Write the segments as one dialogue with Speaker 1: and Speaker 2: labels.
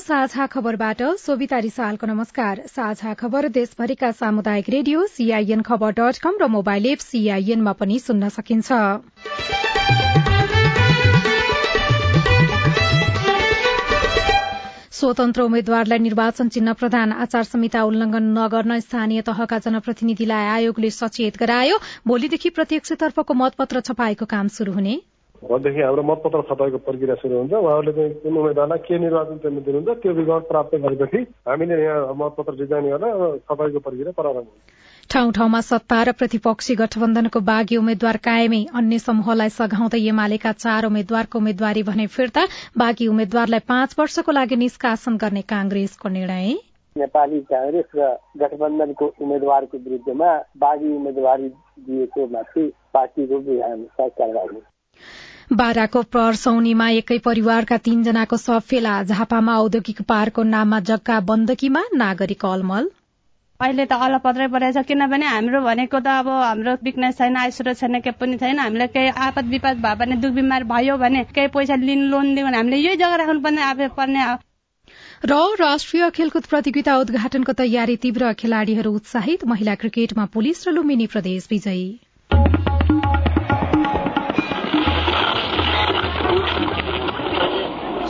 Speaker 1: साझा खबरबाट सोभिता रिसालको नमस्कार। साझा खबर देशभरिका सामुदायिक radio CIN Khabar dot com र मोबाइल एप सीआईएनमा पनि सुन्न सकिन्छ। स्वतन्त्र उम्मेद्वारलाई निर्वाचन चिन्ह प्रदान आचार संहिता उल्लंघन नगर्न स्थानीय तहका जनप्रतिनिधिलाई आयोगले सचेत गरायो। भोलिदेखि प्रत्यक्षतर्फको मतपत्र छपाईको काम शुरू हुने।
Speaker 2: भोलिदेखि हाम्रो मतपत्र छपाईको प्रक्रिया सुरु हुन्छ उहाँहरूले चाहिँ कुन उम्मेद्वारलाई के निर्वाचन चिन्ह दिनुहुन्छ त्यो विवरण प्राप्त गरेपछि हामीले यहाँ मतपत्र डिजाइन गरेर छपाईको प्रक्रिया प्रारम्भ हुन्छ
Speaker 1: ठाउँ ठाउँमा सत्ता र प्रतिपक्षी गठबन्धनको बागी उम्मेद्वार कायमै अन्य समूहलाई सघाउँदै एमालेका चार उम्मेद्वारको उम्मेद्वारी भने फिर्ता बागी उम्मेद्वारलाई पाँच वर्षको लागि निष्कासन गर्ने कांग्रेसको निर्णय
Speaker 3: नेपाली कांग्रेस र गठबन्धनको उम्मेद्वारको विरूद्धमा बागी उम्मेद्वारी दिएको माथि पार्टीको कारवाही
Speaker 1: बाराको पर्सौनीमा एकै परिवारका तीनजनाको सब फेला। झापामा औद्योगिक पार्कको नाममा जग्गा बन्दकीमा नागरिक अलमल।
Speaker 4: अहिले त अलपत्रै परेछ किनभने हाम्रो भनेको त अब हाम्रो बिकनेस छैन आइसुरो छैन केही पनि छैन। हामीलाई केही आपद विपद भयो भने दुख बिमार भयो भने केही पैसा लिन लोन दियो भने हामीले यही जग्गा राख्नु पर्ने अब पर्ने।
Speaker 1: र राष्ट्रिय खेलकुद प्रतियोगिता उद्घाटनको तयारी तीव्र खेलाड़ीहरू उत्साहित। महिला क्रिकेटमा पुलिस र लुम्बिनी प्रदेश विजयी।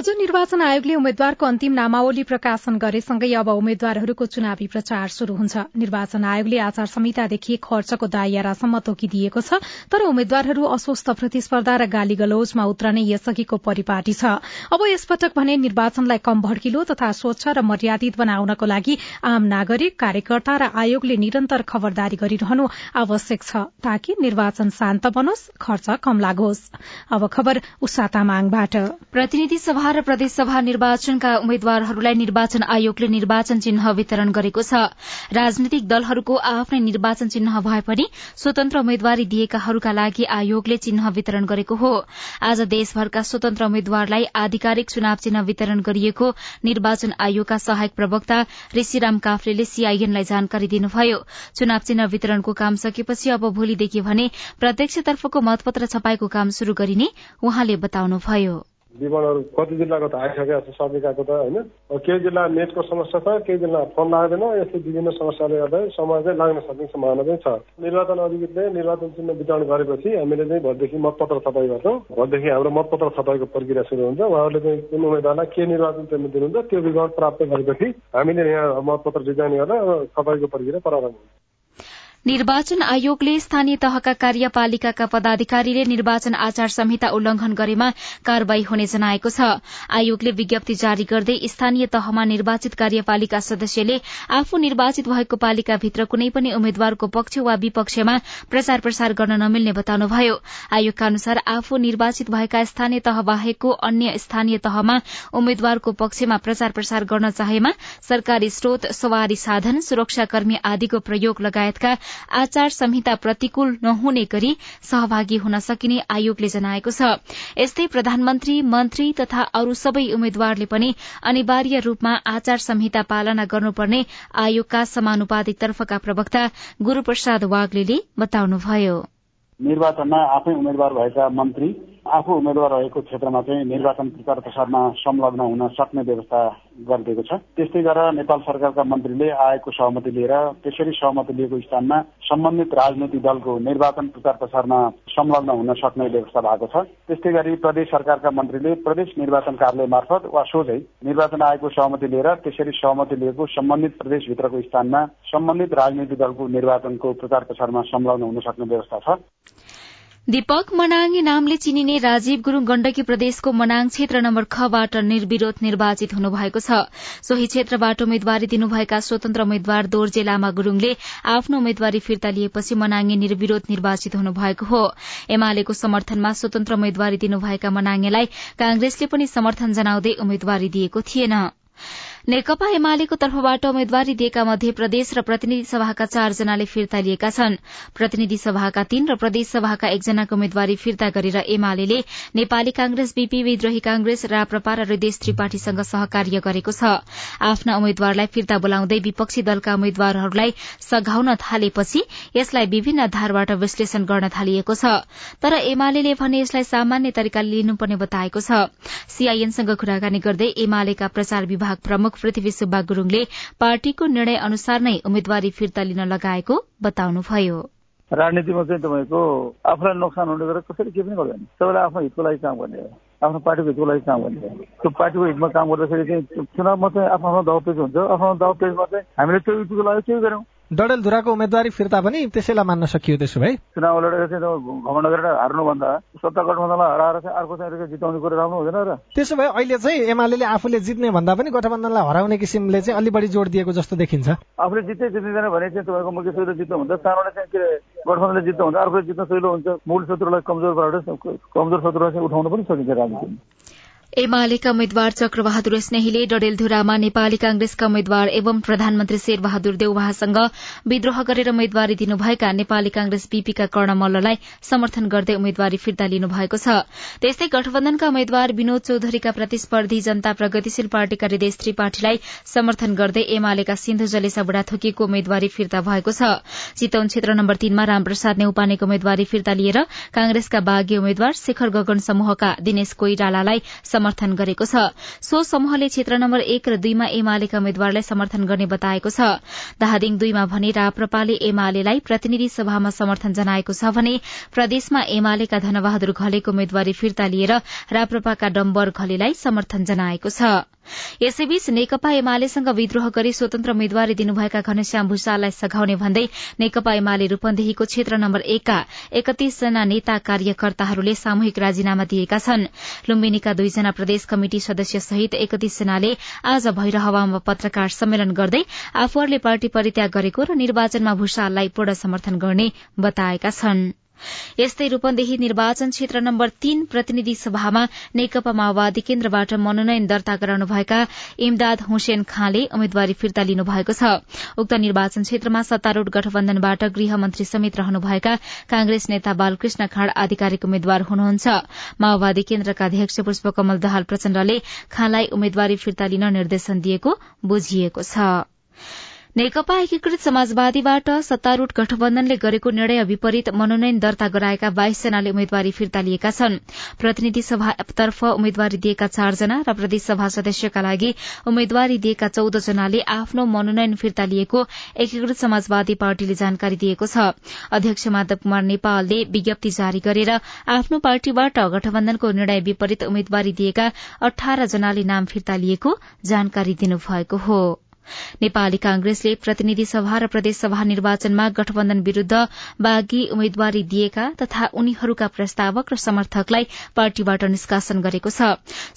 Speaker 1: आज निर्वाचन आयोगले उम्मेद्वारको अन्तिम नामावली प्रकाशन गरेसँगै अब उम्मेद्वारहरूको चुनावी प्रचार शुरू हुन्छ। निर्वाचन आयोगले आचार संहितादेखि खर्चको दायरासम्म तोकिदिएको छ तर उम्मेद्वारहरू अस्वस्थ प्रतिस्पर्धा र गाली गलौजमा उत्रने यसअघिको परिपाटी छ। अब यसपटक भने निर्वाचनलाई कम भड्किलो तथा स्वच्छ र मर्यादित बनाउनको लागि आम नागरिक कार्यकर्ता र आयोगले निरन्तर खबरदारी गरिरहनु आवश्यक छ ताकि निर्वाचन शान्त बनोस् खर्च कम लागोस्।
Speaker 5: सभा र प्रदेशसभा निर्वाचनका उम्मेद्वारहरूलाई निर्वाचन आयोगले निर्वाचन चिन्ह वितरण गरेको छ। राजनैतिक दलहरूको आफ्नै निर्वाचन चिन्ह भए पनि स्वतन्त्र उम्मेद्वारी दिएकाहरूका लागि आयोगले चिन्ह वितरण गरेको हो। आज देशभरका स्वतन्त्र उम्मेद्वारलाई आधिकारिक चुनाव चिन्ह वितरण गरिएको निर्वाचन आयोगका सहायक प्रवक्ता ऋषिराम काफ्लेले सीआईएनलाई जानकारी दिनुभयो। चुनाव चिन्ह वितरणको काम सकेपछि अब भोलिदेखि भने प्रत्यक्षतर्फको मतपत्र छपाईको काम शुरू गरिने उहाँले बताउनुभयो।
Speaker 2: विवरणहरू कति जिल्लाको त आइसकेको छ सकिरहेको त होइन। केही जिल्ला नेटको समस्या छ केही जिल्ला फोन लाग्दैन यस्तै विभिन्न समस्याले गर्दा समय चाहिँ लाग्न सक्ने सम्भावना चाहिँ छ। निर्वाचन अधिकृतले निर्वाचन चिन्ह वितरण गरेपछि हामीले चाहिँ भोलिदेखि मतपत्र छपाई गर्छौँ। भोलिदेखि हाम्रो मतपत्र छपाईको प्रक्रिया सुरु हुन्छ। उहाँहरूले चाहिँ कुन उम्मेद्वारलाई के निर्वाचन चिन्ह दिनुहुन्छ त्यो विवरण प्राप्त गरेपछि हामीले यहाँ मतपत्र डिजाइन गरेर छपाईको प्रक्रिया प्रारम्भ हुन्छ।
Speaker 5: निर्वाचन आयोगले स्थानीय तहका कार्यपालिकाका पदाधिकारीले निर्वाचन आचार संहिता उल्लंघन गरेमा कार्यवाही हुने जनाएको छ। आयोगले विज्ञप्ति जारी गर्दै स्थानीय तहमा निर्वाचित कार्यपालिका सदस्यले आफू निर्वाचित भएको पालिकाभित्र कुनै पनि उम्मेद्वारको पक्ष वा विपक्षमा प्रचार प्रसार गर्न नमिल्ने बताउनुभयो। आयोगका अनुसार आफू निर्वाचित भएका स्थानीय तह बाहेकको अन्य स्थानीय तहमा उम्मेद्वारको पक्षमा प्रचार प्रसार गर्न चाहेमा सरकारी स्रोत सवारी साधन सुरक्षाकर्मी आदिको प्रयोग लगायतका आचार संहिता प्रतिकूल नहुने गरी सहभागी हुन सकिने आयोगले जनाएको छ। यस्तै प्रधानमन्त्री मन्त्री तथा अरू सबै उम्मेद्वारले पनि अनिवार्य रूपमा आचार संहिता पालना गर्नुपर्ने आयोगका समानुपातिक तर्फका प्रवक्ता गुरूप्रसाद वाग्ले बताउनुभयो।
Speaker 6: निर्वाचनमा आफै उम्मेद्वार भएका मन्त्री आफू उम्मेद्वार रहेको क्षेत्रमा चाहिँ निर्वाचन प्रचार प्रसारमा संलग्न हुन सक्ने व्यवस्था गरिदिएको छ। त्यस्तै गरेर नेपाल सरकारका मन्त्रीले आएको सहमति लिएर त्यसरी सहमति लिएको स्थानमा सम्बन्धित राजनैतिक दलको निर्वाचन प्रचार प्रसारमा संलग्न हुन सक्ने व्यवस्था भएको छ। त्यस्तै गरी प्रदेश सरकारका मन्त्रीले प्रदेश निर्वाचन कार्यालय मार्फत वा सोझै निर्वाचन आयोगको सहमति लिएर त्यसरी सहमति लिएको सम्बन्धित प्रदेशभित्रको स्थानमा सम्बन्धित राजनैतिक दलको निर्वाचनको प्रचार प्रसारमा संलग्न हुन सक्ने व्यवस्था छ।
Speaker 5: दीपक मनाङे नामले चिनिने राजीव गुरूङ गण्डकी प्रदेशको मनाङ क्षेत्र नम्बर खबाट निर्विरोध निर्वाचित हुनुभएको छ। सोही क्षेत्रबाट उम्मेद्वारी दिनुभएका स्वतन्त्र उम्मेद्वार दोर्जे लामा गुरूङले आफ्नो उम्मेद्वारी फिर्ता लिएपछि मनाङे निर्विरोध निर्वाचित हुनुभएको हो। एमालेको समर्थनमा स्वतन्त्र उम्मेद्वारी दिनुभएका मनाङेलाई कांग्रेसले पनि समर्थन जनाउँदै उम्मेद्वारी दिएको थिएन। नेकपा एमालेको तर्फबाट उम्मेद्वारी दिएका मध्ये प्रदेश र प्रतिनिधि सभाका चारजनाले फिर्ता लिएका छन्। प्रतिनिधि सभाका तीन र प्रदेश सभाका एकजनाको उम्मेद्वारी फिर्ता गरेर एमाले नेपाली कांग्रेस बीपी विद्रोही कांग्रेस राप्रपा र देश त्रिपाठीसँग सहकार्य गरेको छ। आफ्ना उम्मेद्वारलाई फिर्ता बोलाउँदै विपक्षी दलका उम्मेद्वारहरूलाई सघाउन थालेपछि यसलाई विभिन्न आधारबाट विश्लेषण गर्न थालिएको छ। तर एमाले भने यसलाई सामान्य तरिकाले लिनुपर्ने बताएको छ। सीआईएनसँग कुराकानी गर्दै एमालेका प्रचार विभाग प्रमुख पृथ्वी सुब्बा गुरूङले पार्टीको निर्णय अनुसार नै उम्मेद्वारी फिर्ता लिन लगाएको बताउनुभयो।
Speaker 7: राजनीतिमा चाहिँ तपाईँको आफूलाई नोक्सान हुने गरेर कसैले के पनि गर्दैन। सबैलाई आफ्नो हितको लागि काम गर्ने आफ्नो पार्टीको हितको लागि काम गर्ने त्यो पार्टीको हितमा काम गर्दाखेरि चाहिँ चुनावमा चाहिँ आफ्नो आफ्नो दाउ हुन्छ। आफ्नो दाउ पेजमा चाहिँ हामीले त्यो युतिको लागि केही गऱ्यौँ।
Speaker 8: डडेलधुराको उम्मेद्वारी फिर्ता पनि त्यसैलाई मान्न सकियो त्यसो भए।
Speaker 7: चुनाव लडेर चाहिँ घमण्ड गरेर हार्नुभन्दा सत्ता गठबन्धनलाई हराएर चाहिँ अर्को चाहिँ जिताउने कुरो राम्रो हुँदैन र।
Speaker 8: त्यसो भए अहिले चाहिँ एमाले आफूले जित्ने भन्दा पनि गठबन्धनलाई हराउने किसिमले चाहिँ अलि बढी जोड दिएको जस्तो देखिन्छ।
Speaker 7: आफूले जित्दै जित्दैन भने चाहिँ तपाईँको मुख्य सहिलो जित्नु हुन्छ। सानोले चाहिँ के गठबन्धनले जित्नु हुन्छ अर्को जित्न सहिलो हुन्छ। मूल शत्रुलाई कमजोर कमजोर शत्रुलाई चाहिँ उठाउन पनि सकिन्छ राजनीतिमा।
Speaker 5: एमालेका उम्मेद्वार चक्रबहादुर स्नेहीले डडेलधुरामा नेपाली कांग्रेसका उम्मेद्वार एवं प्रधानमन्त्री शेरबहादुर देउवासँग विद्रोह गरेर उम्मेद्वारी दिनुभएका नेपाली कांग्रेस बीपीका कर्ण मल्ललाई समर्थन गर्दै उम्मेद्वारी फिर्ता लिनुभएको छ। त्यस्तै गठबन्धनका उम्मेद्वार विनोद चौधरीका प्रतिस्पर्धी जनता प्रगतिशील पार्टीका हृदेश त्रिपाठीलाई समर्थन गर्दै एमालेका सिन्धु जलेसा बुढाथोकीको उम्मेद्वारी फिर्ता भएको छ। चितवन क्षेत्र नम्बर तीनमा रामप्रसाद नेउपानेको उम्मेद्वारी फिर्ता लिएर कांग्रेसका बाघी उम्मेद्वार शेखर गगन समूहका दिनेश कोइरालालाई समर्थन गरेको छ। सो समूहले क्षेत्र नम्बर एक र दुईमा एमालेका उम्मेद्वारलाई समर्थन गर्ने बताएको छ। दाहादिङ दुईमा भने राप्रपाले एमालेलाई प्रतिनिधि सभामा समर्थन जनाएको छ भने प्रदेशमा एमालेका धनबहादुर घलेको उम्मेद्वारी फिर्ता लिएर राप्रपाका डम्बर घलेलाई समर्थन जनाएको छ। यसैबीच नेकपा एमालेसँग विद्रोह गरी स्वतन्त्र उम्मेद्वारी दिनुभएका घनश्याम भूषाललाई सघाउने भन्दै नेकपा एमाले रूपन्देहीको क्षेत्र नम्बर एकका एकतीसजना नेता कार्यकर्ताहरूले सामूहिक राजीनामा दिएका छन्। लुम्बिनीका दुईजना प्रदेश कमिटि सदस्य सहित एकतीसजनाले आज भैरहवामा पत्रकार सम्मेलन गर्दै आफूहरूले पार्टी परित्याग गरेको र निर्वाचनमा भूषाललाई पूर्ण समर्थन गर्ने बताएका छनृ। यस्तै रूपन्देही निर्वाचन क्षेत्र नम्बर तीन प्रतिनिधि सभामा नेकपा माओवादी केन्द्रबाट मनोनयन दर्ता गराउनुभएका इमदाद हुसेन खाँले उम्मेद्वारी फिर्ता लिनुभएको छ। उक्त निर्वाचन क्षेत्रमा सत्तारूढ़ गठबन्धनबाट गृहमन्त्री समेत रहनुभएका कांग्रेस नेता बालकृष्ण खाँड आधिकारिक उम्मेद्वार हुनुहुन्छ। माओवादी केन्द्रका अध्यक्ष पुष्पकमल दहाल प्रचण्डले खाँलाई उम्मेद्वारी फिर्ता लिन निर्देशन दिएको बुझिएको छ। नेकपा एकीकृत समाजवादीबाट सत्तारूढ़ गठबन्धनले गरेको निर्णय विपरीत मनोनयन दर्ता गराएका बाइसजनाले उम्मेद्वारी फिर्ता लिएका छन्। प्रतिनिधि सभातर्फ उम्मेद्वारी दिएका चारजना र प्रदेश सभा सदस्यका लागि उम्मेद्वारी दिएका चौध जनाले आफ्नो मनोनयन फिर्ता लिएको एकीकृत समाजवादी पार्टीले जानकारी दिएको छ। अध्यक्ष माधव कुमार नेपालले विज्ञप्ति जारी गरेर आफ्नो पार्टीबाट गठबन्धनको निर्णय विपरीत उम्मेद्वारी दिएका अठार जनाले नाम फिर्ता लिएको जानकारी दिनुभएको हो। नेपाली कांग्रेसले प्रतिनिधि सभा र प्रदेशसभा निर्वाचनमा गठबन्धन विरूद्ध बागी उम्मेद्वारी दिएका तथा उनीहरूका प्रस्तावक र समर्थकलाई पार्टीबाट निष्कासन गरेको छ।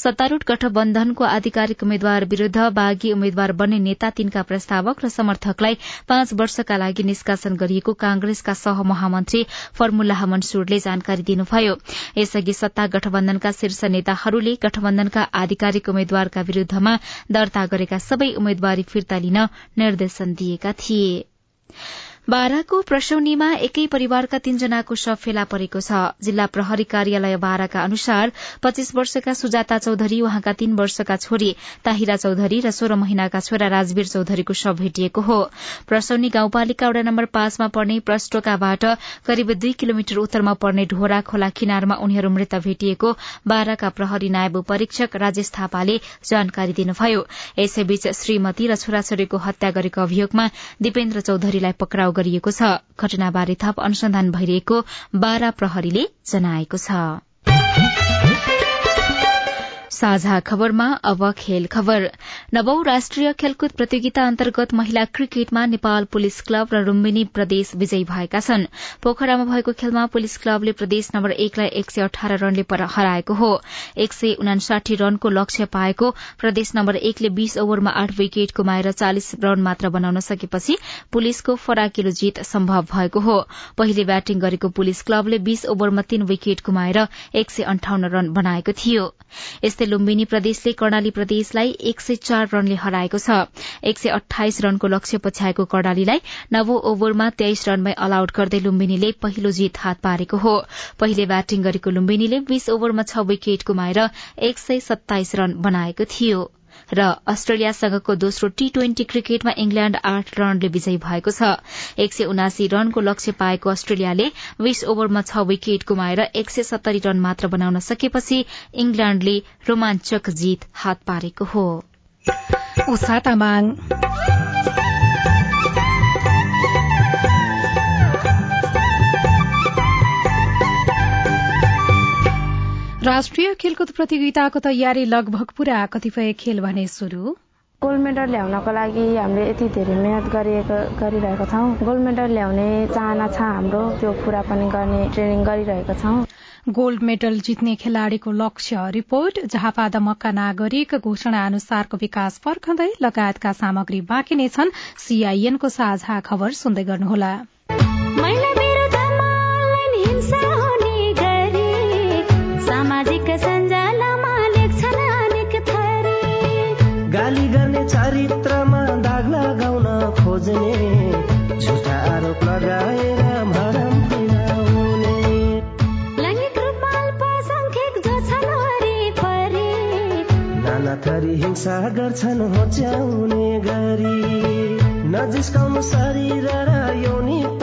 Speaker 5: सत्तारूढ़ गठबन्धनको आधिकारिक उम्मेद्वार विरूद्ध बागी उम्मेद्वार बन्ने नेता तीनका प्रस्तावक र समर्थकलाई पाँच वर्षका लागि निष्कासन गरिएको कांग्रेसका सहमहामन्त्री फर्मुल्लाह मनसूरले जानकारी दिनुभयो। यसअघि सत्ता गठबन्धनका शीर्ष नेताहरूले गठबन्धनका आधिकारिक उम्मेद्वारका विरूद्धमा दर्ता गरेका सबै उम्मेद्वारी फिर्ता लिन निर्देशन दिएका थिए। बाराको प्रसौनीमा एकै परिवारका तीनजनाको शव फेला परेको छ। जिल्ला प्रहरी कार्यालय बाराका अनुसार पच्चीस वर्षका सुजाता चौधरी उहाँका तीन वर्षका छोरी ताहिरा चौधरी र सोह्र महिनाका छोरा राजवीर चौधरीको शव भेटिएको हो। प्रसौनी गाउँपालिका वडा नम्बर पाँचमा पर्ने प्रस्टोकाबाट करिब दुई किलोमिटर उत्तरमा पर्ने ढोरा खोला किनारमा उनीहरू मृत भेटिएको बाराका प्रहरी नायब परीक्षक राजेश थापाले जानकारी दिनुभयो। यसैबीच श्रीमती र छोराछोरीको हत्या गरेको अभियोगमा दिपेन्द्र चौधरीलाई पक्राउ गरिएको छ। घटनाबारे थप अनुसन्धान भइरहेको बारा प्रहरीले जनाएको छ। साझा खबरमा अब खेल खबर। नवौं राष्ट्रिय खेलकुद प्रतियोगिता अन्तर्गत महिला क्रिकेटमा नेपाल पुलिस क्लब र लुम्बिनी प्रदेश विजयी भएका छन्। पोखरामा भएको खेलमा पुलिस क्लबले प्रदेश नम्बर एकलाई एक सय अठार रनले हराएको हो। एक सय उनासाठी रनको लक्ष्य पाएको प्रदेश नम्बर एकले बीस ओभरमा आठ विकेट गुमाएर चालिस रन मात्र बनाउन सकेपछि पुलिसको फराकिलो जीत सम्भव भएको हो। पहिले ब्याटिङ गरेको पुलिस क्लबले बीस ओभरमा तीन विकेट गुमाएर एक सय अन्ठाउन्न रन बनाएको थियो। यस्तै लुम्बिनी प्रदेशले कर्णाली प्रदेशलाई एक सय चार रनले हराएको छ। एक सय अठाइस रनको लक्ष्य पछ्याएको कर्णालीलाई नवौं ओभरमा तेइस रनमै अल आउट गर्दै लुम्बिनीले पहिलो जीत हात पारेको हो। पहिले ब्याटिङ गरेको लुम्बिनीले बीस ओभरमा छ विकेट गुमाएर एक सय सत्ताइस रन बनाएको थियो। र अस्ट्रेलियासँगको दोस्रो टी ट्वेन्टी क्रिकेटमा इंग्ल्याण्ड आठ रनले विजयी भएको छ। एक सय उनासी रनको लक्ष्य पाएको अस्ट्रेलियाले बीस ओभरमा छ विकेट गुमाएर एक सय सत्तरी रन मात्र बनाउन सकेपछि इंग्ल्याण्डले रोमाञ्चक जीत हात पारेको हो।
Speaker 1: राष्ट्रिय खेलकुद प्रतियोगिताको तयारी लगभग पूरा। कतिपय खेल भने शुरू
Speaker 9: गोल्ड मेडल ल्याउनको लागि हामीले यति धेरै मेहनत गरिएको गरिरहेको छौँ। गोल्ड मेडल ल्याउने चाहना छ हाम्रो। त्यो पूरा पनि गर्ने ट्रेनिङ गरिरहेको छौँ।
Speaker 1: गोल्ड मेडल जित्ने खेलाड़ीको लक्ष्य रिपोर्ट। झापा मक्का नागरिक घोषणा अनुसारको विकास पर्खँदै लगायतका सामग्री बाँकी नै छन्। सीआईएनको साझा खबर सुन्दै गर्नुहोला।
Speaker 10: थरी हिंसा गर्छन् होच्याउने गरी। नजिस्काउनु शरीर र यौनिकतालाई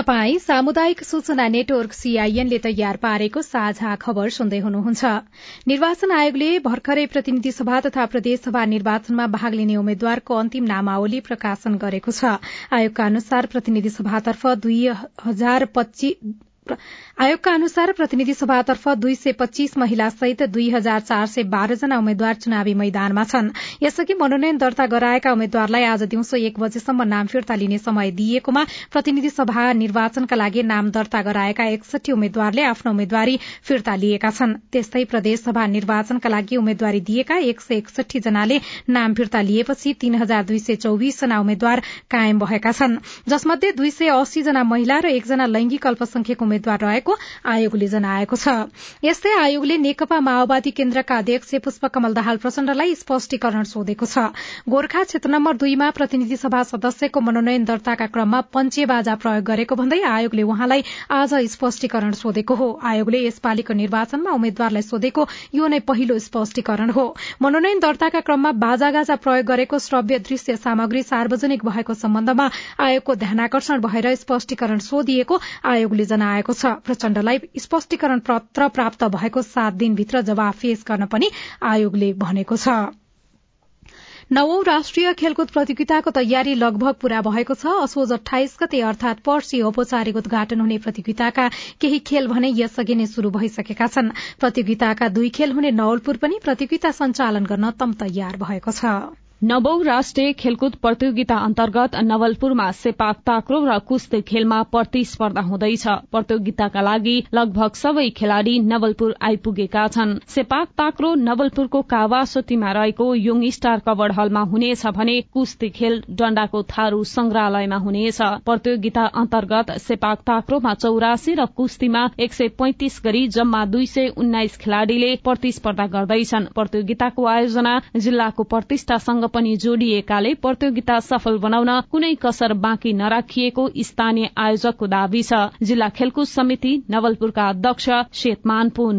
Speaker 1: तपाई सामुदायिक सूचना नेटवर्क सीआईएनले तयार पारेको साझा खबर सुन्दै हुनुहुन्छ। निर्वाचन आयोगले भर्खरै प्रतिनिधि सभा तथा प्रदेशसभा निर्वाचनमा भाग लिने उम्मेद्वारको अन्तिम नामावली प्रकाशन गरेको छ। आयोगका अनुसार प्रतिनिधि सभातर्फ दुई हजार आयोगका अनुसार प्रतिनिधि सभातर्फ दुई सय पच्चीस महिला सहित दुई हजार चार सय बाह्र जना उम्मेद्वार चुनावी मैदानमा छन्। यसअघि मनोनयन दर्ता गराएका उम्मेद्वारलाई आज दिउँसो एक बजेसम्म नाम फिर्ता लिने समय दिइएकोमा प्रतिनिधि सभा निर्वाचनका लागि नाम दर्ता गराएका एकसठी उम्मेद्वारले आफ्नो उम्मेद्वारी फिर्ता लिएका छन्। त्यस्तै प्रदेशसभा निर्वाचनका लागि उम्मेद्वारी दिएका एक सय एकसठी जनाले नाम फिर्ता लिएपछि तीन हजार दुई सय चौविस जना उम्मेद्वार कायम भएका छन्। जसमध्ये दुई सय अस्सी जना महिला र एकजना लैंगिक अल्पसंख्यक उम्मेद्वार रहेको आयोगले जनाएको छ। यस्तै आयोगले नेकपा माओवादी केन्द्रका अध्यक्ष पुष्पकमल दाहाल प्रचण्डलाई स्पष्टीकरण सोधेको छ। गोर्खा क्षेत्र नम्बर दुईमा प्रतिनिधि सभा सदस्यको मनोनयन दर्ताका क्रममा पञ्चे बाजा प्रयोग गरेको भन्दै आयोगले उहाँलाई आज स्पष्टीकरण सोधेको हो। आयोगले यसपालिको निर्वाचनमा उम्मेद्वारलाई सोधेको यो नै पहिलो स्पष्टीकरण हो। मनोनयन दर्ताका क्रममा बाजागाजा प्रयोग गरेको श्रव्य दृश्य सामग्री सार्वजनिक भएको सम्बन्धमा आयोगको ध्यानकर्षण भएर स्पष्टीकरण सोधिएको आयोगले जनाएको छ। प्रचण्डलाई स्पष्टीकरण पत्र प्राप्त भएको सात दिनभित्र जवाफ पेश गर्न पनि आयोगले भनेको छ। नवौं राष्ट्रिय खेलकुद प्रतियोगिताको तयारी लगभग पूरा भएको छ। असोज अठाइस गते अर्थात पर्सि औपचारिक उद्घाटन हुने प्रतियोगिताका केही खेल भने यसअघि नै शुरू भइसकेका छन्। प्रतियोगिताका दुई खेल हुने नवलपुर पनि प्रतियोगिता सञ्चालन गर्न तम तयार भएको छ।
Speaker 11: नवौं राष्ट्रिय खेलकुद प्रतियोगिता अन्तर्गत नवलपुरमा सेपाक ताक्रो र कुस्ती खेलमा प्रतिस्पर्धा हुँदैछ। प्रतियोगिताका लागि लगभग सबै खेलाड़ी नवलपुर आइपुगेका छन्। सेपाक ताक्रो नवलपुरको कावासोतीमा रहेको युङ स्टार कवर्ड हलमा हुनेछ भने कुस्ती खेल डण्डाको थारू संग्रहालयमा हुनेछ। प्रतियोगिता अन्तर्गत सेपाक ताक्रोमा चौरासी र कुस्तीमा एक सय पैंतिस गरी जम्मा दुई सय उन्नाइस खेलाड़ीले प्रतिस्पर्धा गर्दैछन्। प्रतियोगिताको आयोजना जिल्लाको प्रतिष्ठा संघ पनि जोडिएकाले प्रतियोगिता सफल बनाउन कुनै कसर बाँकी नराखिएको स्थानीय आयोजकको दावी छ। जिल्ला खेलकुद समिति नवलपुरका अध्यक्ष शेतमान पुन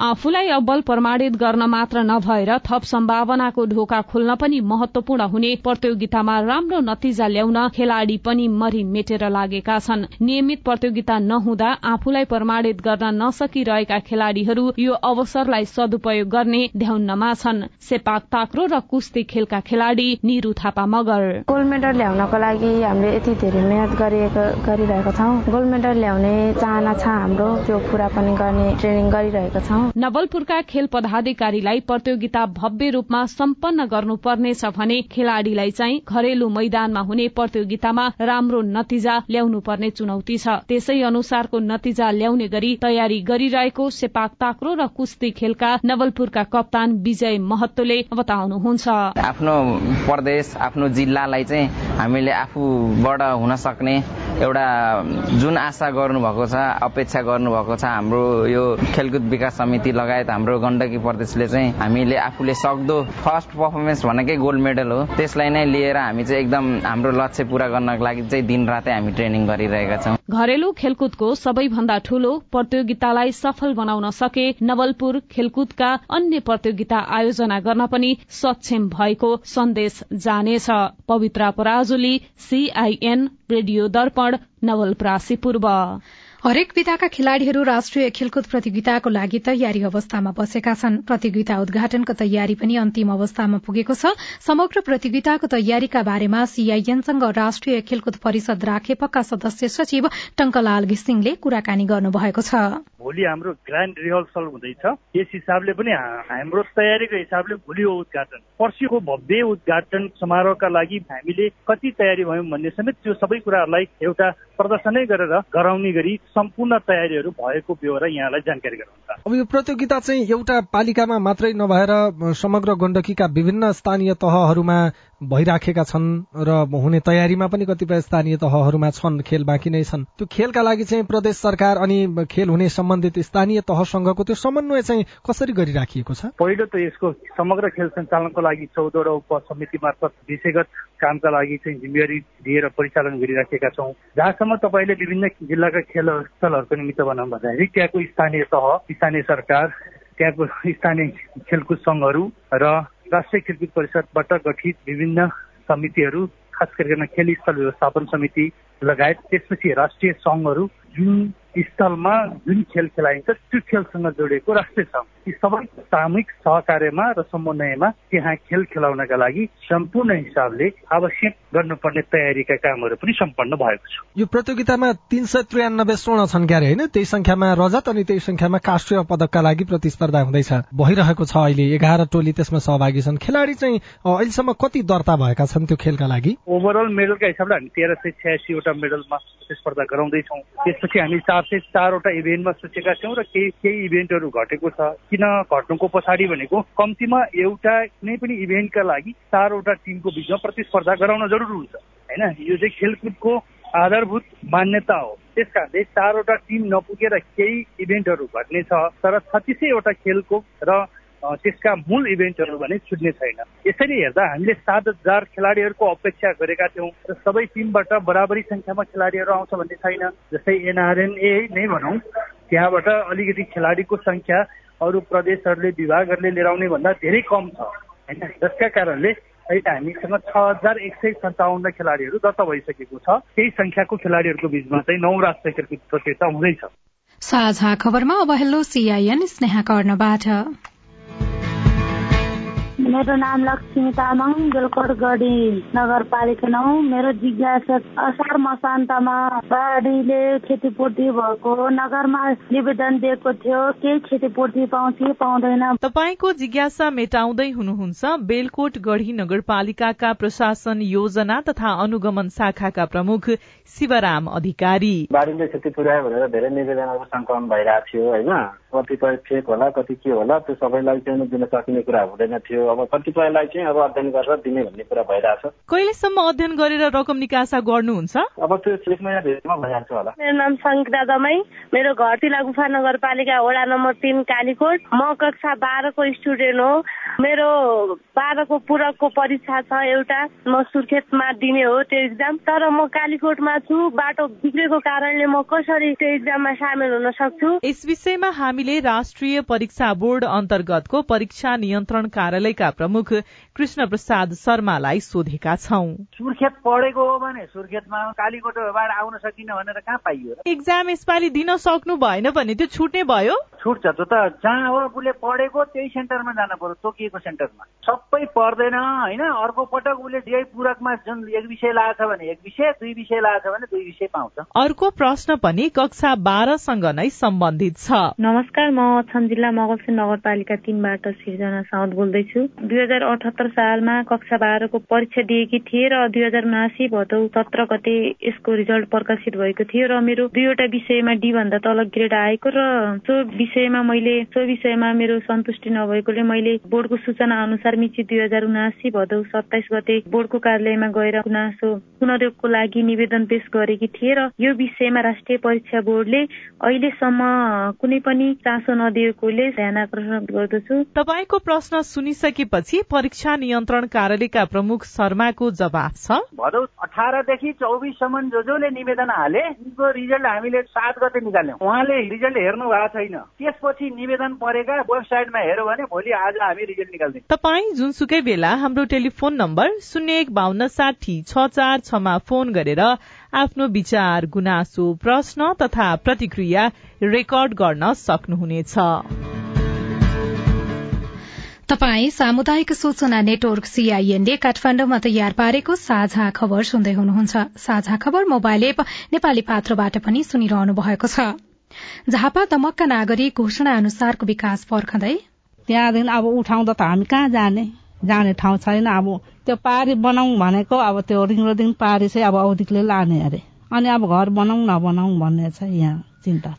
Speaker 11: आफूलाई अब्बल प्रमाणित गर्न मात्र नभएर थप सम्भावनाको ढोका खोल्न पनि महत्वपूर्ण हुने प्रतियोगितामा राम्रो नतिजा ल्याउन खेलाड़ी पनि मरि मेटेर लागेका छन्। नियमित प्रतियोगिता नहुँदा आफूलाई प्रमाणित गर्न नसकिरहेका खेलाड़ीहरू यो अवसरलाई सदुपयोग गर्ने ध्याउन्नमा छन्। सेपाक ताक्रो र कुस्ती खेलका खेलाड़ी निरु थापा मगर।
Speaker 9: गोल्ड मेडल ल्याउनको लागि हामीले यति धेरै मेहनत गरिरहेको छौँ। गोल्ड मेडल ल्याउने चाहना छ हाम्रो त्यो पूरा पनि गर्ने ट्रेनिङ गरिरहेको छौँ।
Speaker 11: नवलपुरका खेल पदाधिकारीलाई प्रतियोगिता भव्य रूपमा सम्पन्न गर्नुपर्नेछ भने खेलाड़ीलाई चाहिँ घरेलु मैदानमा हुने प्रतियोगितामा राम्रो नतिजा ल्याउनु पर्ने चुनौती छ। त्यसै अनुसारको नतिजा ल्याउने गरी तयारी गरिरहेको सेपाक ताक्रो र कुस्ती खेलका नवलपुरका कप्तान विजय महत्वले बताउनुहुन्छ।
Speaker 12: आफ्नो प्रदेश आफ्नो जिल्लालाई चाहिँ हामीले आफूबाट हुन सक्ने एउटा जुन आशा गर्नुभएको छ अपेक्षा गर्नुभएको छ हाम्रो यो खेलकुद विकास समिति लगायत हाम्रो गण्डकी प्रदेशले चाहिँ हामीले आफूले सक्दो फर्स्ट पर्फर्मेन्स भनेकै गोल्ड मेडल हो। त्यसलाई नै लिएर हामी चाहिँ एकदम हाम्रो लक्ष्य पूरा गर्नको लागि चाहिँ दिन रातै हामी ट्रेनिङ गरिरहेका छौँ।
Speaker 11: घरेलु खेलकुदको सबैभन्दा ठूलो प्रतियोगितालाई सफल बनाउन सके नवलपुर खेलकुदका अन्य प्रतियोगिता आयोजना गर्न पनि सक्षम भएको सन्देश जानेछ। पवित्र पराजुली सीआईएन रेडियो दर्पण नवलपरासी पूर्व।
Speaker 1: हरेक विधाका खेलाड़ीहरू राष्ट्रिय खेलकुद प्रतियोगिताको लागि तयारी अवस्थामा बसेका छन्। प्रतियोगिता उद्घाटनको तयारी पनि अन्तिम अवस्थामा पुगेको छ। समग्र प्रतियोगिताको तयारीका बारेमा सीआईएनसँग राष्ट्रिय खेलकुद परिषद राखेपका सदस्य सचिव टंकलाल घिसिङले कुराकानी गर्नुभएको छ।
Speaker 13: भोलि हाम्रो ग्रान्ड रिहर्सल हुँदैछ। यस हिसाबले पनि हाम्रो तयारीको हिसाबले भोलि हो उद्घाटन। पर्सिको भव्य उद्घाटन समारोहका लागि हामीले कति तयारी भयौँ भन्ने समेत त्यो सबै कुराहरूलाई एउटा प्रदर्शनै गरेर गराउने गरी सम्पूर्ण तयारीहरू भएको बेहोरा यहाँलाई जानकारी गराउँछ।
Speaker 8: अब यो प्रतियोगिता चाहिँ एउटा पालिकामा मात्रै नभएर समग्र गण्डकीका विभिन्न स्थानीय तहहरूमा भइराखेका छन् र हुने तयारीमा पनि कतिपय स्थानीय तहहरूमा छन् खेल बाँकी नै छन्। त्यो खेलका लागि चाहिँ प्रदेश सरकार अनि खेल हुने सम्बन्धित स्थानीय तहसँगको त्यो समन्वय चाहिँ कसरी गरिराखिएको छ?
Speaker 13: पहिलो त यसको समग्र खेल सञ्चालनको लागि चौधवटा उपसमिति मार्फत विषयगत कामका लागि चाहिँ जिम्मेवारी दिएर परिचालन गरिराखेका छौँ। जहाँसम्म तपाईँले विभिन्न जिल्लाका खेल स्थलहरूको निमित्त भनौँ भन्दाखेरि त्यहाँको स्थानीय तह स्थानीय सरकार त्यहाँको स्थानीय खेलकुद सङ्घहरू र राष्ट्रिय खेलकुद परिषदबाट गठित विभिन्न समितिहरू खास गरिकन खेल स्थल व्यवस्थापन समिति लगायत त्यसपछि राष्ट्रिय सङ्घहरू जुन स्थलमा जुन खेल खेलाइन्छ त्यो खेलसँग जोडिएको राष्ट्रिय सङ्घ यी सबै सामूहिक सहकार्यमा र समन्वयमा त्यहाँ खेल खेलाउनका लागि सम्पूर्ण हिसाबले आवश्यक गर्नुपर्ने तयारीका कामहरू पनि सम्पन्न भएको छ।
Speaker 8: यो प्रतियोगितामा तीन सय त्रियानब्बे स्वर्ण छन् क्यारे होइन? त्यही संख्यामा रजत अनि त्यही संख्यामा काष्ट्रिय पदकका लागि प्रतिस्पर्धा हुँदैछ। भइरहेको छ अहिले। एघार टोली त्यसमा सहभागी छन्। खेलाडी चाहिँ अहिलेसम्म कति दर्ता भएका छन् त्यो खेलका लागि?
Speaker 13: ओभरअल मेडलका हिसाबले हामी तेह्र सय छ्यासीवटा मेडलमा प्रतिस्पर्धा गराउँदैछौँ। त्यसपछि हामी चार सय चारवटा इभेन्टमा सोचेका छौँ र केही केही इभेन्टहरू घटेको छ। किन घट्नुको पछाडि भनेको कम्तीमा एउटा कुनै पनि इभेन्टका लागि चारवटा टिमको बिचमा प्रतिस्पर्धा गराउन जरुर हुन्छ। होइन? यो चाहिँ खेलकुदको आधारभूत मान्यता हो। त्यस कारणले चारवटा टिम नपुगेर केही इभेन्टहरू घट्ने छ तर छत्तिसैवटा खेलको र त्यसका मूल इभेन्टहरू भने छुट्ने छैन। यसरी हेर्दा हामीले सात हजार खेलाडीहरूको अपेक्षा गरेका थियौँ र सबै टिमबाट बराबरी सङ्ख्यामा खेलाडीहरू आउँछ भन्ने छैन। जस्तै एनआरएनए नै भनौँ त्यहाँबाट अलिकति खेलाडीको सङ्ख्या अरू प्रदेशहरूले विभागहरूले लिएर आउने भन्दा धेरै कम छ। होइन? जसका कारणले अहिले हामीसँग छ हजार एक सय सन्ताउन्न खेलाडीहरू दर्ता भइसकेको छ। त्यही सङ्ख्याको खेलाडीहरूको बिचमा चाहिँ नौ राष्ट्रिय क्रिकेट प्रतियोगिता हुँदैछ।
Speaker 1: साझा खबरमा अब हेलो सिआइएन स्नेहा कर्णबाट।
Speaker 14: मेरो नाम लक्ष्मी तामाङ बेलकोटगढी नगरपालिका नौ। मेरो जिज्ञासा असार मसान्तमा बाढीले क्षतिपूर्ति भएको नगरमा निवेदन दिएको थियो। केही क्षतिपूर्ति पाउँछ कि पाउँदैन।
Speaker 15: तपाईँको जिज्ञासा मेटाउँदै हुनुहुन्छ बेलकोट गढी नगरपालिकाका प्रशासन योजना तथा अनुगमन शाखाका प्रमुख शिवराम अधिकारी।
Speaker 16: बाढीले क्षति पुर्यायो भनेर धेरै निवेदनहरू सङ्कलन भइरहेको थियो होइन?
Speaker 6: कतिपय फेक होला कति के होला त्यो सबैलाई चाहिँ दिन सकिने कुरा हुँदैन थियो। अब कतिपयलाई चाहिँ अब अध्ययन गरेर दिने भन्ने कुरा भइरहेछ।
Speaker 15: कहिलेसम्म अध्ययन गरेर रकम निकासा गर्नुहुन्छ?
Speaker 6: अब त्यो एक महिनाभित्रमा भइहाल्छ होला।
Speaker 16: मेरो नाम सङ्गीता दमाई। मेरो घर तिला गुफा नगरपालिका वडा नम्बर तिन कालीकोट। म कक्षा बाह्रको स्टुडेन्ट हो। मेरो बाह्रको पूरकको परीक्षा छ एउटा। म सुर्खेतमा दिने हो त्यो इक्जाम तर म कालीकोटमा छु। बाटो बिग्रेको कारणले म कसरी त्यो इक्जाममा सामेल हुन सक्छु?
Speaker 15: यस विषयमा हामीले राष्ट्रिय परीक्षा बोर्ड अन्तर्गतको परीक्षा नियन्त्रण कार्यालयका प्रमुख कृष्ण प्रसाद शर्मालाई सोधेका छौं।
Speaker 17: सुर्खेत पढेको हो भने सुर्खेतमा कालीकोटबाट आउन सकिन भनेर कहाँ पाइयो
Speaker 15: इक्जाम यसपालि दिन सक्नु भएन भने त्यो छुट्ने भयो?
Speaker 17: छुट्छ त्यो त। जहाँ हो उसले पढेको त्यही सेन्टरमा जानु पर्यो तोकिएको सेन्टरमा। सबै पर्दैन होइन? अर्को पटक उसले यही पूरकमा जुन एक विषय लागेछ भने एक विषय दुई विषय लागेछ भने दुई विषय पाउँछ।
Speaker 15: अर्को प्रश्न पनि कक्षा बाह्रसँग नै सम्बन्धित छ।
Speaker 18: नमस्कार। म अछाम जिल्ला मगलसिंह नगरपालिका तिनबाट सिर्जना साउद बोल्दैछु। दुई हजार अठहत्तर सालमा कक्षा बाह्रको परीक्षा दिएकी थिए र दुई हजार उनासी भदौ सत्र गते यसको रिजल्ट प्रकाशित भएको थियो र मेरो दुईवटा विषयमा डी भन्दा तल ग्रेड आएको र त्यो विषयमा मैले त्यो विषयमा मेरो सन्तुष्टि नभएकोले मैले बोर्डको सूचना अनुसार मिति दुई हजार उनासी भदौ सत्ताइस गते बोर्डको कार्यालयमा गएर गुनासो पुनर्योगको लागि निवेदन पेश गरेकी थिए र यो विषयमा राष्ट्रिय परीक्षा बोर्डले अहिलेसम्म कुनै पनि चासो नदिएकोले ध्यान आकर्षण गर्दछु।
Speaker 15: तपाईँको प्रश्न सुनिसकेपछि परीक्षा नियन्त्रण कार्यालयका प्रमुख शर्माको जवाब छ।
Speaker 17: भदौ अठारदेखि चौबिससम्म जो जसले निवेदन हाले उनको रिजल्ट हामीले सात गते निकाल्यौँ। उहाँले रिजल्ट हेर्नु भएको छैन। त्यसपछि निवेदन परेका वेबसाइटमा हेऱ्यो भने भोलि आज हामी रिजल्ट निकाल्दिन्छौँ
Speaker 15: तपाईँ जुनसुकै बेला हाम्रो टेलिफोन नम्बर शून्य एक बान्न साठी छ चार छमा फोन गरेर आफ्नो विचार गुनासो प्रश्न तथा प्रतिक्रिया रेकर्ड गर्न सक्नुहुनेछ। तपाई सामुदायिक सूचना नेटवर्क सीआईएनले काठमाण्डुमा तयार पारेको साझा खबर सुन्दै हुनुहुन्छ। साझा खबर मोबाइल एप नेपाली पात्रबाट पनि सुनिरहनु भएको छ। झापा दमकका नागरिक घोषणा अनुसारको विकास पर्खँदै।
Speaker 19: त्यहाँदेखि अब उठाउँदा त हामी कहाँ जाने? जाने ठाउँ छैन। अब त्यो पारी बनाऊ भनेको अब त्यो रिङ रोदिङ पारी चाहिँ अब औधिकले लाने अरे। अनि अब घर बनाऊ नबनाऊ भन्ने छ यहाँ चिन्ता।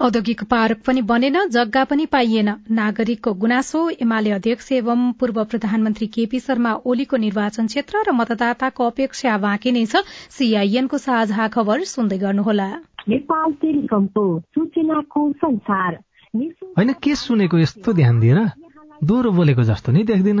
Speaker 1: औद्योगिक पार्क पनि बनेन जग्गा पनि पाइएन। नागरिकको गुनासो एमाले अध्यक्ष एवं पूर्व प्रधानमन्त्री केपी शर्मा ओलीको निर्वाचन क्षेत्र र मतदाताको अपेक्षा बाँकी नै छ। सीआईएनको साझा खबर सुन्दै गर्नुहोला।
Speaker 20: नेपाल टेलिकमको सूचनाको संसार।
Speaker 8: होइन के सुनेको यस्तो ध्यान दिएर दोहोरो बोलेको जस्तो नि देख्दिन।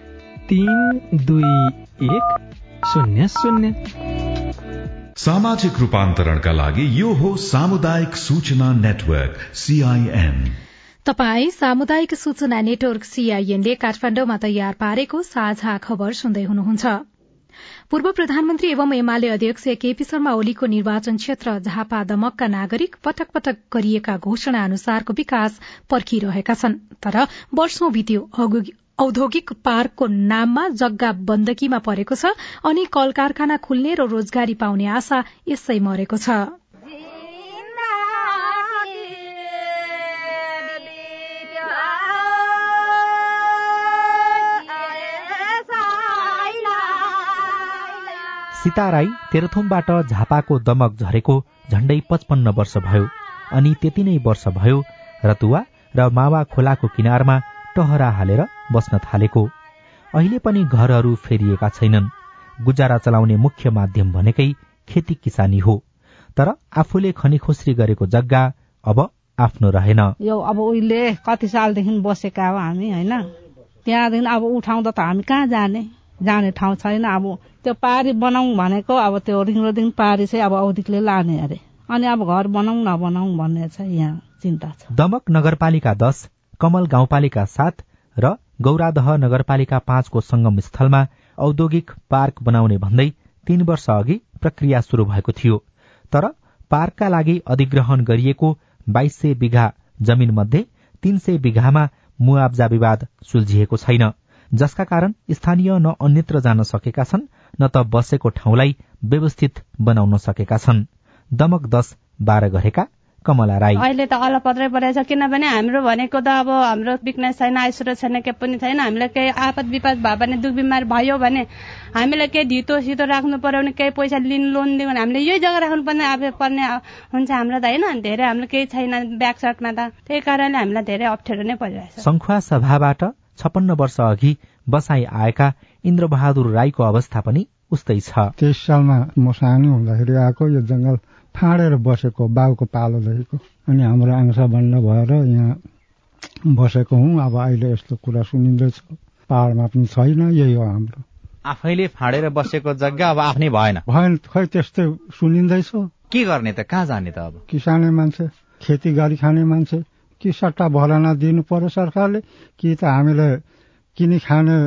Speaker 8: तीन दुई एक शून्य शून्य।
Speaker 21: सामाजिक रूपान्तरणका लागि यो हो सामुदायिक सूचना नेटवर्क सीआईएन
Speaker 1: तपाई सामुदायिक सूचना नेटवर्क सीआईएनले काठमाण्डुमा तयार पारेको साझा खबर सुन्दै हुनुहुन्छ। पूर्व प्रधानमन्त्री एवं एमाले अध्यक्ष केपी शर्मा ओलीको निर्वाचन क्षेत्र झापा दमकका नागरिक पटक पटक गरिएका घोषणा अनुसारको विकास पर्खिरहेका छन्। तर वर्षौं बित्यो औद्योगिक पार्कको नाममा जग्गा बन्दकीमा परेको छ अनि कल कारखाना खुल्ने र रोजगारी पाउने आशा यसै मरेको छ।
Speaker 22: सीता राई तेह्रथुमबाट झापाको दमक झरेको झण्डै पचपन्न वर्ष भयो अनि त्यति नै वर्ष भयो रतुवा र मावा खोलाको किनारमा टहरा हालेर बस्न थालेको। अहिले पनि घरहरू फेरिएका छैनन्। गुजारा चलाउने मुख्य माध्यम भनेकै खेती किसानी हो। तर आफूले खनीखुस्री गरेको जग्गा अब आफ्नो रहेन।
Speaker 19: यो अब उहिले कति सालदेखि बसेका हो हामी होइन? त्यहाँदेखि अब उठाउँदा त हामी कहाँ जाने? जाने ठाउँ छैन। अब त्यो पारी बनाऊ भनेको अब त्यो रिङ रोदिङ पारी चाहिँ अब औधिकले लाने अरे। अनि अब घर बनाऊ नबनाऊ भन्ने छ यहाँ चिन्ता छ।
Speaker 22: दमक नगरपालिका दश कमल गाउँपालिका सात र गौरादह नगरपालिका पाँचको संगम स्थलमा औद्योगिक पार्क बनाउने भन्दै तीन वर्ष अघि प्रक्रिया शुरू भएको थियो। तर पार्कका लागि अधिग्रहण गरिएको बाइस सय बिघा जमीन मध्ये तीन सय बिघामा मुआब्जा विवाद सुल्झिएको छैन जसका कारण स्थानीय न अन्यत्र जान सकेका छन् न त बसेको ठाउँलाई व्यवस्थित बनाउन सकेका छन्। दमक दश बाह्र गरेका कमला राई।
Speaker 23: अहिले त अलपत्रै परेछ किनभने हाम्रो भनेको त अब हाम्रो बिकनेस छैन आइसुरो छैन के पनि छैन। हामीलाई केही आपत विपद भयो भने दुख बिमार भयो भने हामीलाई केही धितो सितो राख्नु पर्यो भने केही पैसा लिनु लोन दियो भने हामीले यही जग्गा राख्नु पर्ने अब पर्ने हुन्छ हाम्रो त होइन। धेरै हाम्रो केही छैन ब्याक साइडमा त। त्यही कारणले हामीलाई धेरै अप्ठ्यारो नै परिरहेछ।
Speaker 22: संखुवा सभाबाट छपन्न वर्ष अघि बसाई आएका इन्द्रबहादुर राईको अवस्था पनि उस्तै छ।
Speaker 24: तेइस सालमा म सानो हुँदाखेरि आएको यो जङ्गल फाँडेर बसेको बाउको पालोदेखिको अनि हाम्रो आंश बन्द भएर यहाँ बसेको हुँ। अब अहिले यस्तो कुरा सुनिँदैछ। पहाडमा पनि छैन यही हो हाम्रो।
Speaker 25: आफैले फाँडेर बसेको जग्गा अब आफ्नै भएन।
Speaker 24: भएन खै त्यस्तै सुनिँदैछ।
Speaker 25: के गर्ने त? कहाँ जाने त अब?
Speaker 24: किसाने मान्छे खेती गरी खाने मान्छे कि सट्टा भरना दिनु पर्यो सरकारले कि त हामीले किनी खाने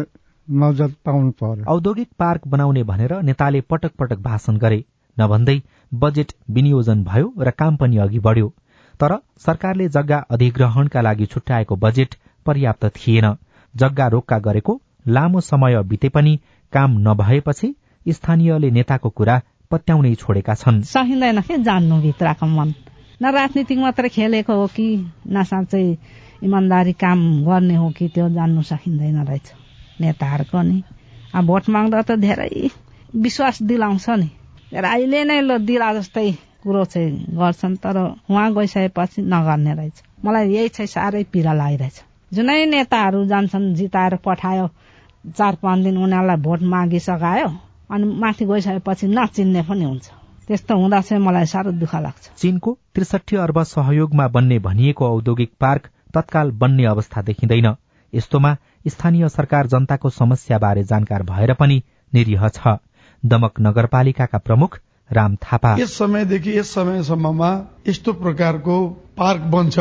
Speaker 24: मजत पाउनु पर्यो।
Speaker 22: औद्योगिक पार्क बनाउने भनेर नेताले पटक पटक भाषण गरे। नभन्दै बजेट विनियोजन भयो र काम पनि अघि बढ्यो। तर सरकारले जग्गा अधिग्रहणका लागि छुट्याएको बजेट पर्याप्त थिएन। जग्गा रोक्का गरेको लामो समय बिते पनि काम नभएपछि स्थानीयले नेताको कुरा पत्याउनै छोडेका छन्।
Speaker 19: जान्नु भित्रको मन न राजनीतिक मात्रै खेलेको हो कि न साँच्चै इमान्दारी काम गर्ने हो कि त्यो जान्नु सकिँदैन रहेछ। नेताहरूको नि। अब भोट माग्दा त धेरै विश्वास दिलाउँछ नि। अहिले नै ल दिला जस्तै कुरो चाहिँ गर्छन् तर उहाँ गइसकेपछि नगर्ने रहेछ। मलाई यही चाहिँ साह्रै पीडा लागिरहेछ। जुनै नेताहरू जान्छन् जिताएर पठायो चार पाँच दिन उनीहरूलाई भोट मागिसकायो अनि माथि गइसकेपछि नचिन्ने पनि हुन्छ। त्यस्तो हुँदा चाहिँ मलाई साह्रो दुःख लाग्छ।
Speaker 22: चीनको त्रिसठी अर्ब सहयोगमा बन्ने भनिएको औद्योगिक पार्क तत्काल बन्ने अवस्था देखिँदैन। यस्तोमा स्थानीय सरकार जनताको समस्याबारे जानकार भएर पनि निरीह छ। दमक नगरपालिकाका प्रमुख राम थापा।
Speaker 26: यस समयदेखि यस समयसम्ममा यस्तो प्रकारको पार्क बन्छ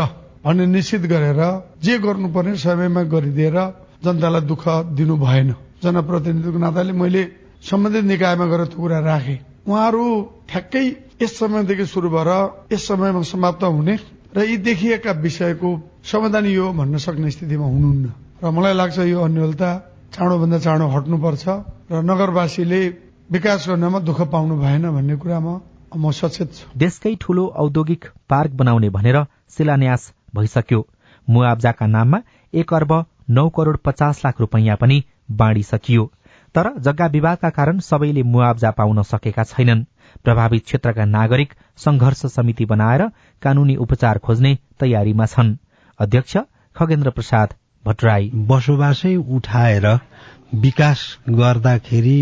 Speaker 26: भन्ने निश्चित गरेर जे गर्नुपर्ने समयमा गरिदिएर जनतालाई दुःख दिनु भएन। जनप्रतिनिधिको नाताले मैले सम्बन्धित निकायमा गएर त्यो कुरा राखेँ। उहाँहरू ठ्याक्कै यस समयदेखि सुरु भएर यस समयमा समाप्त हुने र यी देखिएका विषयको समाधान यो भन्न सक्ने स्थितिमा हुनुहुन्न। र मलाई लाग्छ यो अन्यलता चाँडोभन्दा चाँडो हट्नुपर्छ र नगरवासीले विकास गर्नमा दुःख पाउनु भएन भन्ने कुरामा म सचेत छु।
Speaker 22: देशकै ठूलो औद्योगिक पार्क बनाउने भनेर शिलान्यास भइसक्यो। मुआब्जाका नाममा एक अर्ब नौ करोड़ पचास लाख रूपियाँ पनि बाँडिसकियो। तर जग्गा विवादका कारण सबैले मुआब्जा पाउन सकेका छैनन्। प्रभावित क्षेत्रका नागरिक संघर्ष समिति बनाएर कानूनी उपचार खोज्ने तयारीमा छन्। अध्यक्ष खगेन्द्र प्रसाद भट्टराई।
Speaker 27: बसोबासै उठाएर विकास गर्दाखेरि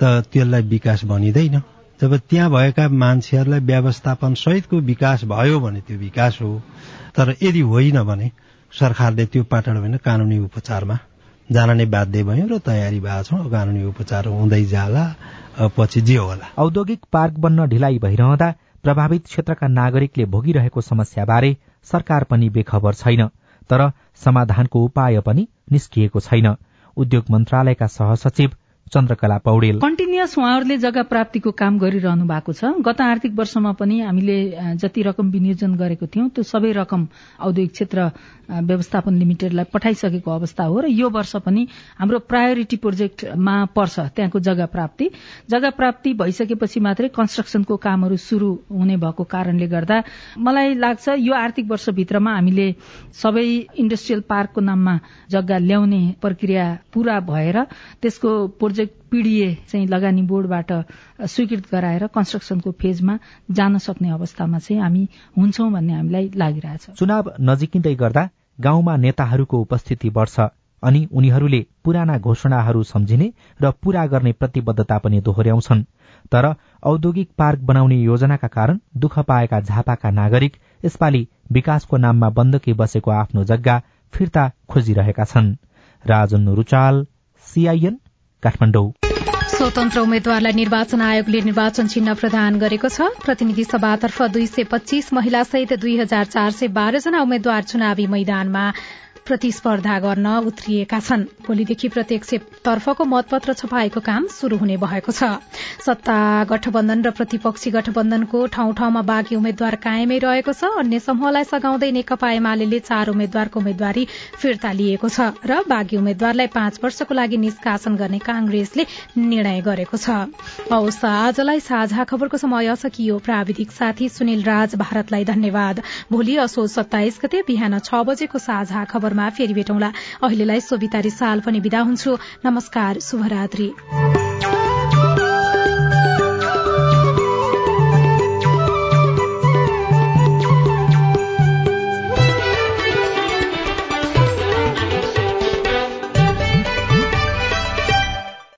Speaker 27: त त्यसलाई विकास भनिँदैन। जब त्यहाँ भएका मान्छेहरूलाई व्यवस्थापन सहितको विकास भयो भने त्यो विकास हो। तर यदि होइन भने सरकारले त्यो पाटन होइन कानूनी उपचारमा जान नै बाध्य भयौँ र तयारी भएको छौँ। कानूनी उपचार हुँदै जाला पछि जे होला।
Speaker 22: औद्योगिक पार्क बन्न ढिलाइ भइरहँदा प्रभावित क्षेत्रका नागरिकले भोगिरहेको समस्याबारे सरकार पनि बेखबर छैन। तर समाधानको उपाय पनि निस्किएको छैन। उद्योग मन्त्रालयका सहसचिव चन्द्रकला पौडेल।
Speaker 28: कन्टिन्युअस उहाँहरूले जग्गा प्राप्तिको काम गरिरहनु भएको छ। गत आर्थिक वर्षमा पनि हामीले जति रकम विनियोजन गरेको थियौं त्यो सबै रकम औद्योगिक क्षेत्र व्यवस्थापन लिमिटेडलाई पठाइसकेको अवस्था हो र यो वर्ष पनि हाम्रो प्रायोरिटी प्रोजेक्टमा पर्छ त्यहाँको जग्गा प्राप्ति। जग्गा प्राप्ति भइसकेपछि मात्रै कन्स्ट्रक्सनको कामहरू शुरू हुने भएको कारणले गर्दा मलाई लाग्छ यो आर्थिक वर्षभित्रमा हामीले सबै इन्डस्ट्रियल पार्कको नाममा जग्गा ल्याउने प्रक्रिया पूरा भएर त्यसको प्रोजेक्ट पीडीए चाहिँ लगानी बोर्डबाट स्वीकृत गराएर कन्स्ट्रक्सनको फेजमा जान सक्ने अवस्थामा चाहिँ हामी हुन्छौं भन्ने हामीलाई लागिरहेछ।
Speaker 22: चुनाव नजिकिँदै गर्दा गाउँमा नेताहरूको उपस्थिति बढ्छ अनि उनीहरूले पुराना घोषणाहरू सम्झिने र पूरा गर्ने प्रतिबद्धता पनि दोहोर्याउँछन् तर औद्योगिक पार्क बनाउने योजनाका कारण दुःख पाएका झापाका नागरिक यसपालि विकासको नाममा बन्दकी बसेको आफ्नो जग्गा फिर्ता खोजिरहेका छन्। राजन रुचाल सीआईएन काठमाडौँ।
Speaker 1: स्वतन्त्र उम्मेद्वारलाई निर्वाचन आयोगले निर्वाचन चिन्ह प्रदान गरेको छ। प्रतिनिधि सभातर्फ दुई सय पच्चीस महिला सहित दुई हजार चार सय बाह्र जना उम्मेद्वार चुनावी मैदानमा प्रतिस्पर्धा गर्न उत्रिएका छन्। भोलिदेखि प्रत्यक्ष तर्फको मतपत्र छपाएको काम शुरू हुने भएको छ। सत्ता गठबन्धन र प्रतिपक्षी गठबन्धनको ठाउँ ठाउँमा बाँकी उम्मेद्वार कायमै रहेको छ। अन्य समूहलाई सघाउँदै नेकपा एमाले चार उम्मेद्वारको उम्मेद्वारी फिर्ता लिएको छ र बाँकी उम्मेद्वारलाई पाँच वर्षको लागि निष्कासन गर्ने कांग्रेसले निर्णय गरेको छ। आजलाई साझा खबरको समय सकियो। प्राविधिक साथी सुनिल राज भारतलाई धन्यवाद। भोलि असोज सत्ताइस गते बिहान छ बजेको साझा खबरमा फेरि भेटौँला। अहिलेलाई सोभिता रिसाल पनि विदा हुन्छु। नमस्कार शुभरात्री।